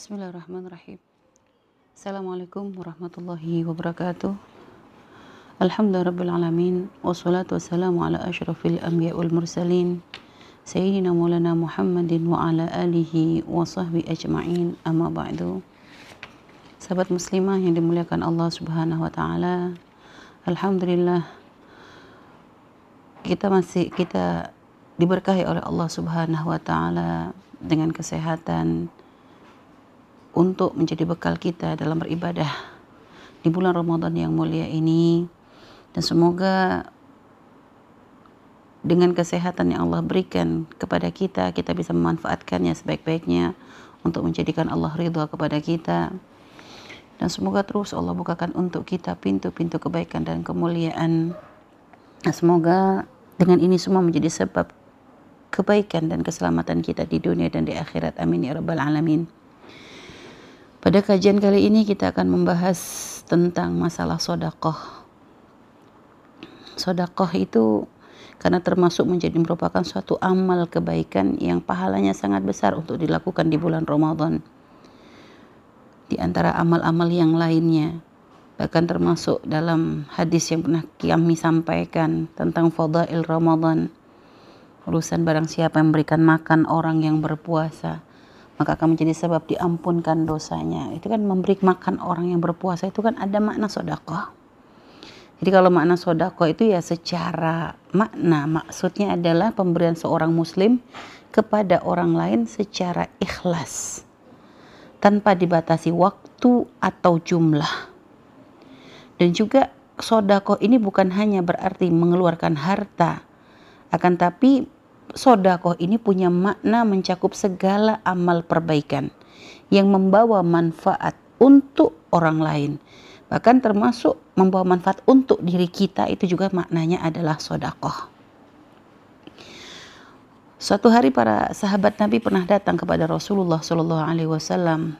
Bismillahirrahmanirrahim. Assalamualaikum warahmatullahi wabarakatuh. Alhamdulillahirrahmanirrahim. Wassalatu wassalamu ala ashrafil anbiya wal mursalin. Sayyidina maulana Muhammadin wa ala alihi wa sahbihi ajma'in. Amma ba'du. Sahabat muslimah yang dimuliakan Allah subhanahu wa ta'ala. Alhamdulillah. Kita masih, kita diberkahi oleh Allah subhanahu wa ta'ala dengan kesehatan, untuk menjadi bekal kita dalam beribadah di bulan Ramadan yang mulia ini. Dan semoga dengan kesehatan yang Allah berikan kepada kita kita bisa memanfaatkannya sebaik-baiknya untuk menjadikan Allah ridha kepada kita. Dan semoga terus Allah bukakan untuk kita pintu-pintu kebaikan dan kemuliaan. Dan semoga dengan ini semua menjadi sebab kebaikan dan keselamatan kita di dunia dan di akhirat. Amin ya rabbal alamin pada kajian kali ini kita akan membahas tentang masalah sodakoh. Sodakoh itu karena termasuk menjadi merupakan suatu amal kebaikan yang pahalanya sangat besar untuk dilakukan di bulan Ramadan. Di antara amal-amal yang lainnya, bahkan termasuk dalam hadis yang pernah kami sampaikan tentang fadail Ramadan, urusan barang siapa yang memberikan makan orang yang berpuasa, maka akan menjadi sebab diampunkan dosanya. Itu kan memberi makan orang yang berpuasa itu kan ada makna sodakoh. Jadi kalau makna sodakoh itu ya secara makna maksudnya adalah pemberian seorang muslim kepada orang lain secara ikhlas tanpa dibatasi waktu atau jumlah. Dan juga sodakoh ini bukan hanya berarti mengeluarkan harta, akan tapi sodakoh ini punya makna mencakup segala amal perbaikan yang membawa manfaat untuk orang lain. Bahkan termasuk membawa manfaat untuk diri kita itu juga maknanya adalah sodakoh. Suatu hari para sahabat Nabi pernah datang kepada Rasulullah Shallallahu Alaihi Wasallam.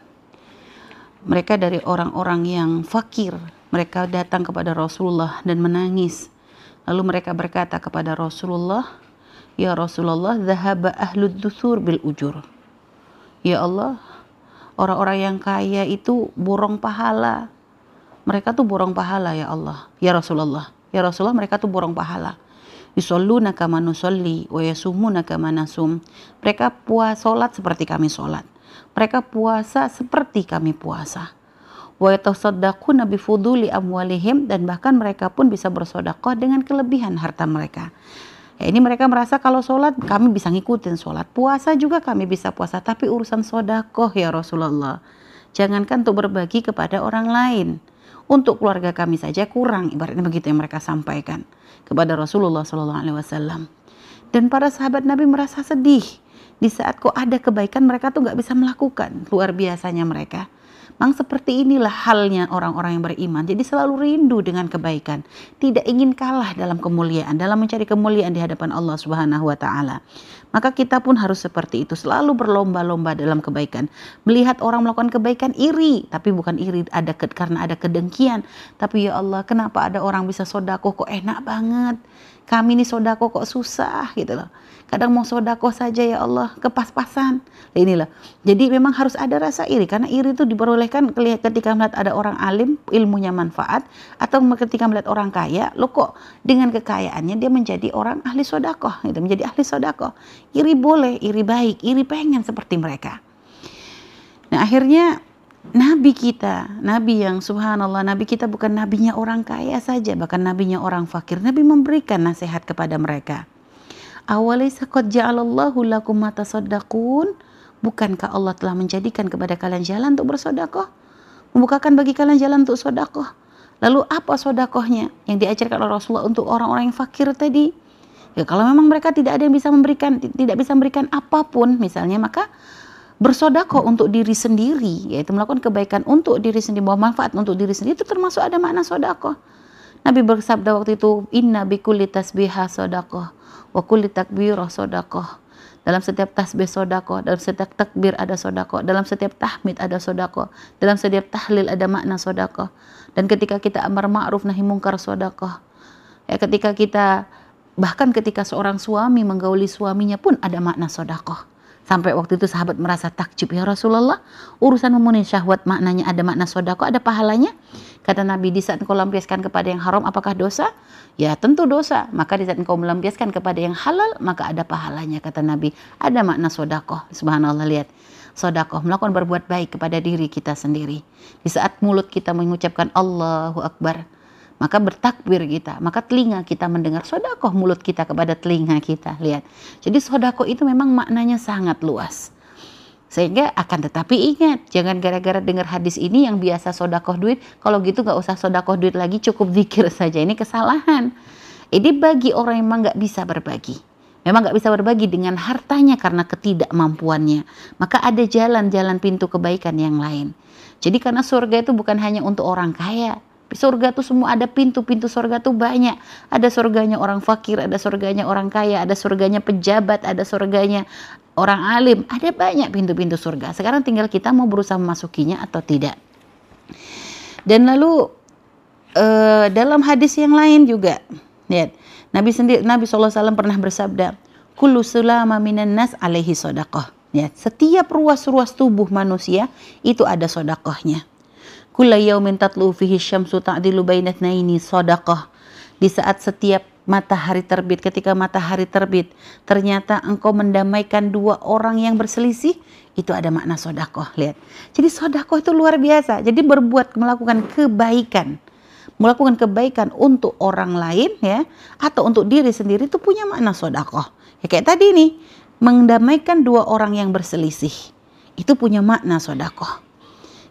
Mereka dari orang-orang yang fakir. Mereka datang kepada Rasulullah dan menangis. Lalu mereka berkata kepada Rasulullah, Ya Rasulullah, zahaba ahlud dusur bil ujur. Ya Allah, orang-orang yang kaya itu borong pahala. Mereka tuh borong pahala ya Allah. Ya Rasulullah. Ya Rasulullah mereka tuh borong pahala. Yusalluna kama nusalli wa yasumuna kama nasum. Mereka puasa salat seperti kami salat. Mereka puasa seperti kami puasa. Wa yatasaddaquna bi fuduli amwalihim dan bahkan mereka pun bisa bersedekah dengan kelebihan harta mereka. Ya, ini mereka merasa kalau sholat kami bisa ngikutin sholat. Puasa juga kami bisa puasa. Tapi urusan sodakoh ya Rasulullah. Jangankan untuk berbagi kepada orang lain. Untuk keluarga kami saja kurang. Ibaratnya begitu yang mereka sampaikan kepada Rasulullah SAW. Dan para sahabat Nabi merasa sedih. Di saat kok ada kebaikan mereka tuh nggak bisa melakukan. Luar biasanya mereka. Memang seperti inilah halnya orang-orang yang beriman. Jadi selalu rindu dengan kebaikan, tidak ingin kalah dalam kemuliaan, dalam mencari kemuliaan di hadapan Allah Subhanahu wa taala. Maka kita pun harus seperti itu, selalu berlomba-lomba dalam kebaikan. Melihat orang melakukan kebaikan iri, tapi bukan iri ada ke, karena ada kedengkian, tapi ya Allah, kenapa ada orang bisa sodako kok enak banget? Kami ini sodako kok susah gitu loh. Kadang mau sodako saja ya Allah, kepas-pasan. Nah, inilah. Jadi memang harus ada rasa iri karena iri itu diperolehkan ketika melihat ada orang alim, ilmunya manfaat atau ketika melihat orang kaya, lo kok dengan kekayaannya dia menjadi orang ahli sodako, gitu, menjadi ahli sodako. Iri boleh, iri baik, iri pengen seperti mereka. Nah akhirnya Nabi kita, Nabi yang subhanallah, Nabi kita bukan nabinya orang kaya saja, bahkan nabinya orang fakir. Nabi memberikan nasihat kepada mereka. Awalaysa qad ja'alallahu lakum matasaddaqun? Bukankah Allah telah menjadikan kepada kalian jalan untuk bersodakoh? Membukakan bagi kalian jalan untuk sodakoh. Lalu apa sodakohnya yang diajarkan oleh Rasulullah untuk orang-orang yang fakir tadi? Ya kalau memang mereka tidak ada yang bisa memberikan, tidak bisa memberikan apa pun misalnya, maka bersodakoh untuk diri sendiri, yaitu melakukan kebaikan untuk diri sendiri, bahwa manfaat untuk diri sendiri itu termasuk ada makna sodakoh. Nabi bersabda waktu itu, Inna bikulli tasbihah sodakoh wa kulli takbirah sodakoh dalam setiap tasbih sodako, dalam setiap takbir ada sodako, dalam setiap tahmid ada sodako, dalam setiap tahlil ada makna sodako. Dan ketika kita amar ma'ruf nahi mungkar sodako, ya ketika kita bahkan ketika seorang suami menggauli suaminya pun ada makna sodako. Sampai waktu itu sahabat merasa takjub ya Rasulullah, urusan memenuhi syahwat maknanya ada makna sodako, ada pahalanya. Kata Nabi di saat engkau lampiaskan kepada yang haram apakah dosa? Ya tentu dosa. Maka di saat engkau melampiaskan kepada yang halal maka ada pahalanya kata Nabi. Ada makna sodako. Subhanallah lihat. Sodako melakukan berbuat baik kepada diri kita sendiri. Di saat mulut kita mengucapkan Allahu Akbar maka bertakbir kita, maka telinga kita mendengar sodakoh mulut kita kepada telinga kita. Lihat, jadi sodakoh itu memang maknanya sangat luas. Sehingga akan tetapi ingat, jangan gara-gara dengar hadis ini yang biasa sodakoh duit, kalau gitu nggak usah sodakoh duit lagi, cukup zikir saja. Ini kesalahan. Ini bagi orang yang memang nggak bisa berbagi. Memang nggak bisa berbagi dengan hartanya karena ketidakmampuannya. Maka ada jalan-jalan pintu kebaikan yang lain. Jadi karena surga itu bukan hanya untuk orang kaya, Surga tuh semua ada pintu-pintu surga tuh banyak. Ada surganya orang fakir, ada surganya orang kaya, ada surganya pejabat, ada surganya orang alim. Ada banyak pintu-pintu surga. Sekarang tinggal kita mau berusaha memasukinya atau tidak. Dan lalu uh, dalam hadis yang lain juga, lihat Nabi sendiri Nabi SAW pernah bersabda, "Kullu sulama minan nas alaihi sodakoh." Ya, setiap ruas-ruas tubuh manusia itu ada sodakohnya. Kulla yaumin tatlu fihi syamsu ta'dilu bainatnaini sadaqah. Di saat setiap matahari terbit, ketika matahari terbit, ternyata engkau mendamaikan dua orang yang berselisih, itu ada makna sodakoh. Lihat. Jadi sodakoh itu luar biasa. Jadi berbuat, melakukan kebaikan. Melakukan kebaikan untuk orang lain ya, atau untuk diri sendiri itu punya makna sodakoh. Ya kayak tadi nih, mendamaikan dua orang yang berselisih. Itu punya makna sodakoh.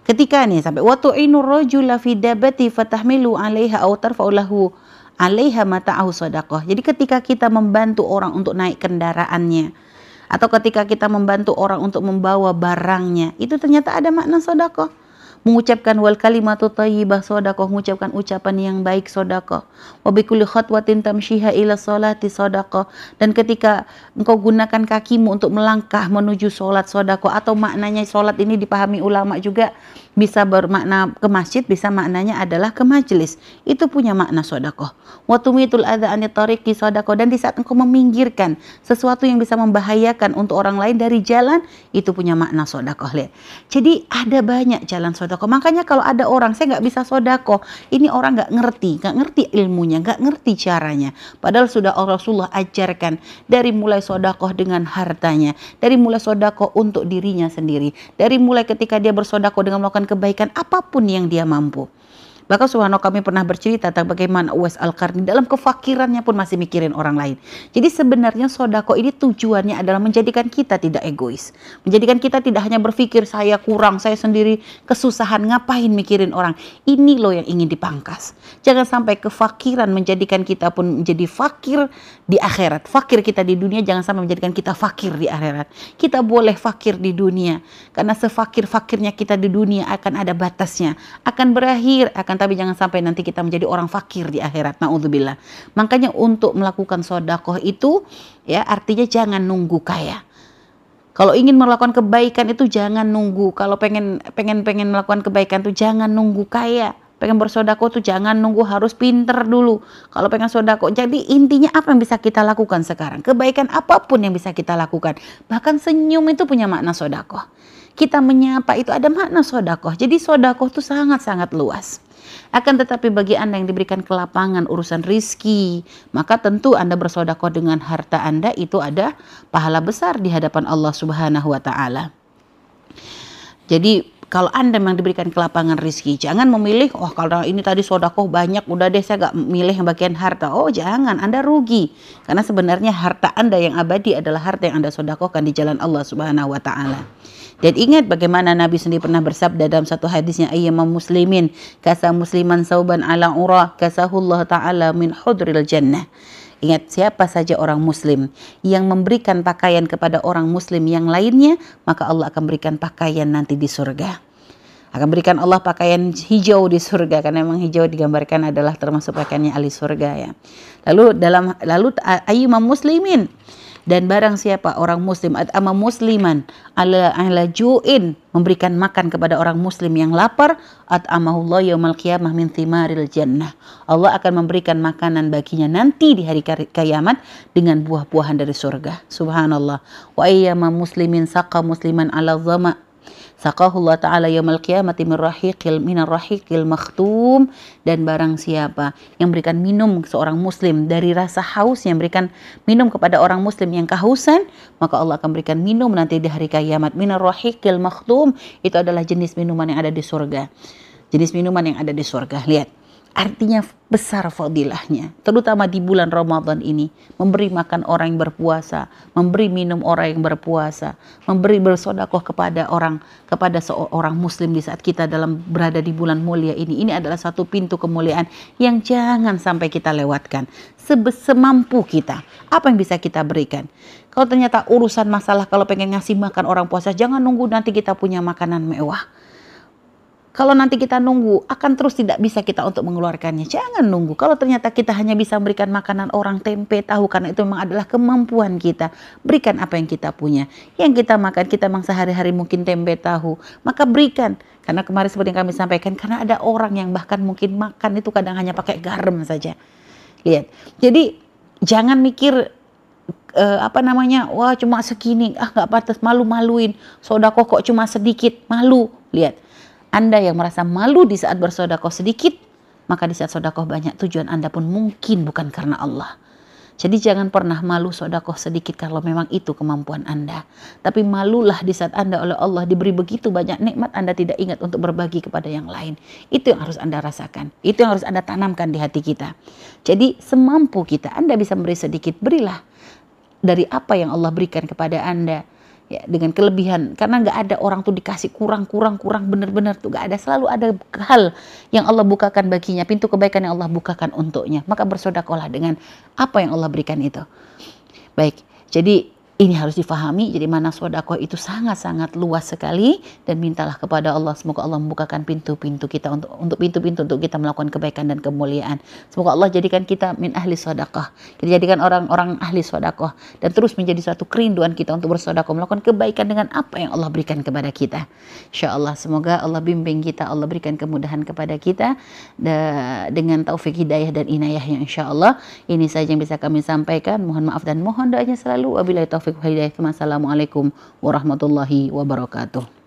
Ketika nih sampai waktu inur rajula fi dabati fatahmilu 'alaiha aw tarfa'u lahu 'alaiha mata'ahu sadaqah. Jadi ketika kita membantu orang untuk naik kendaraannya atau ketika kita membantu orang untuk membawa barangnya, itu ternyata ada makna sedekah mengucapkan wal kalimatu thayyibah sedekah mengucapkan ucapan yang baik sedekah wa bi kulli khatwatin tamshiha ila sedekah dan ketika engkau gunakan kakimu untuk melangkah menuju salat sedekah atau maknanya salat ini dipahami ulama juga bisa bermakna ke masjid bisa maknanya adalah ke majelis itu punya makna sedekah wa tumitul adza an tariqi sedekah dan di saat engkau meminggirkan sesuatu yang bisa membahayakan untuk orang lain dari jalan itu punya makna lihat. Jadi ada banyak jalan sedekah sodako. Makanya kalau ada orang saya nggak bisa sodako, ini orang nggak ngerti, nggak ngerti ilmunya, nggak ngerti caranya. Padahal sudah Rasulullah ajarkan dari mulai sodako dengan hartanya, dari mulai sodako untuk dirinya sendiri, dari mulai ketika dia bersodako dengan melakukan kebaikan apa pun yang dia mampu. Bahkan Subhanahu kami pernah bercerita tentang bagaimana Uwais Al-Qarni dalam kefakirannya pun masih mikirin orang lain. Jadi sebenarnya sodako ini tujuannya adalah menjadikan kita tidak egois. Menjadikan kita tidak hanya berpikir saya kurang, saya sendiri kesusahan, ngapain mikirin orang. Ini loh yang ingin dipangkas. Jangan sampai kefakiran menjadikan kita pun menjadi fakir di akhirat. Fakir kita di dunia jangan sampai menjadikan kita fakir di akhirat. Kita boleh fakir di dunia. Karena sefakir-fakirnya kita di dunia akan ada batasnya. Akan berakhir, akan tapi jangan sampai nanti kita menjadi orang fakir di akhirat. Naudzubillah. Makanya untuk melakukan sodakoh itu ya artinya jangan nunggu kaya. Kalau ingin melakukan kebaikan itu jangan nunggu. Kalau pengen pengen pengen melakukan kebaikan itu jangan nunggu kaya. Pengen bersodako tuh jangan nunggu harus pinter dulu. Kalau pengen sodako, jadi intinya apa yang bisa kita lakukan sekarang? Kebaikan apa pun yang bisa kita lakukan. Bahkan senyum itu punya makna sodako. Kita menyapa itu ada makna sodako. Jadi sodako itu sangat-sangat luas. Akan tetapi bagi Anda yang diberikan kelapangan urusan rizki, maka tentu Anda bersodakoh dengan harta Anda itu ada pahala besar di hadapan Allah Subhanahu wa taala. Jadi kalau Anda memang diberikan kelapangan rizki, jangan memilih, oh kalau ini tadi sodakoh banyak, udah deh saya gak milih yang bagian harta. Oh jangan, Anda rugi. Karena sebenarnya harta Anda yang abadi adalah harta yang Anda sodakohkan di jalan Allah subhanahu wa ta'ala. Dan ingat bagaimana Nabi sendiri pernah bersabda dalam satu hadisnya ayyamam muslimin kasa musliman sauban ala urah kasahullah ta'ala min hudril jannah. Ingat siapa saja orang muslim yang memberikan pakaian kepada orang muslim yang lainnya, maka Allah akan berikan pakaian nanti di surga. Akan berikan Allah pakaian hijau di surga karena memang hijau digambarkan adalah termasuk pakaiannya ahli surga ya. Lalu dalam lalu ayyumam muslimin Dan barang siapa orang muslim at'ama musliman ala ala ju'in memberikan makan kepada orang muslim yang lapar at'amahullah yaumal qiyamah min thimaril jannah. Allah akan memberikan makanan baginya nanti di hari kiamat dengan buah-buahan dari surga. Subhanallah. Wa ayyama muslimin saqa musliman ala dhama Saqahullah ta'ala yaumal qiyamati min rahiqil minar rahiqil makhtum dan barang siapa yang berikan minum seorang muslim dari rasa haus yang berikan minum kepada orang muslim yang kehausan maka Allah akan berikan minum nanti di hari kiamat. Minar rahiqil makhtum itu adalah jenis minuman yang ada di surga. Jenis minuman yang ada di surga. Lihat Artinya besar fadilahnya, terutama di bulan Ramadan ini. Memberi makan orang yang berpuasa, memberi minum orang yang berpuasa, memberi bersodakoh kepada orang, kepada seorang muslim di saat kita dalam berada di bulan mulia ini. Ini adalah satu pintu kemuliaan yang jangan sampai kita lewatkan. Semampu kita, apa yang bisa kita berikan. Kalau ternyata urusan masalah kalau pengen ngasih makan orang puasa, jangan nunggu nanti kita punya makanan mewah kalau nanti kita nunggu, akan terus tidak bisa kita untuk mengeluarkannya. Jangan nunggu. Kalau ternyata kita hanya bisa memberikan makanan orang tempe, tahu, karena itu memang adalah kemampuan kita. Berikan apa yang kita punya. Yang kita makan, kita memang sehari-hari mungkin tempe, tahu. Maka berikan. Karena kemarin seperti yang kami sampaikan, karena ada orang yang bahkan mungkin makan itu kadang hanya pakai garam saja. Lihat. Jadi jangan mikir uh, apa namanya wah cuma segini ah nggak pantas malu-maluin sodako kok cuma sedikit malu lihat anda yang merasa malu di saat bersodakoh sedikit, maka di saat sodakoh banyak tujuan Anda pun mungkin bukan karena Allah. Jadi jangan pernah malu sodakoh sedikit kalau memang itu kemampuan Anda. Tapi malulah di saat Anda oleh Allah diberi begitu banyak nikmat Anda tidak ingat untuk berbagi kepada yang lain. Itu yang harus Anda rasakan. Itu yang harus Anda tanamkan di hati kita. Jadi semampu kita Anda bisa memberi sedikit, berilah dari apa yang Allah berikan kepada Anda ya dengan kelebihan. Karena nggak ada orang tuh dikasih kurang kurang kurang benar-benar tuh nggak ada. Selalu ada hal yang Allah bukakan baginya pintu kebaikan yang Allah bukakan untuknya. Maka bersodakolah dengan apa yang Allah berikan itu. Baik jadi ini harus difahami. Jadi mana sodakoh itu sangat-sangat luas sekali. Dan mintalah kepada Allah semoga Allah membukakan pintu-pintu kita untuk untuk pintu-pintu untuk kita melakukan kebaikan dan kemuliaan. Semoga Allah jadikan kita min ahli sodakoh kita jadikan orang-orang ahli sodakoh dan terus menjadi suatu kerinduan kita untuk bersodakoh melakukan kebaikan dengan apa yang Allah berikan kepada kita. Insya Allah semoga Allah bimbing kita. Allah berikan kemudahan kepada kita. Dengan taufik hidayah dan inayah yang insya Allah ini saja yang bisa kami sampaikan. Mohon maaf dan mohon doanya selalu. Wabillahi taufik Assalamualaikum warahmatullahi wabarakatuh.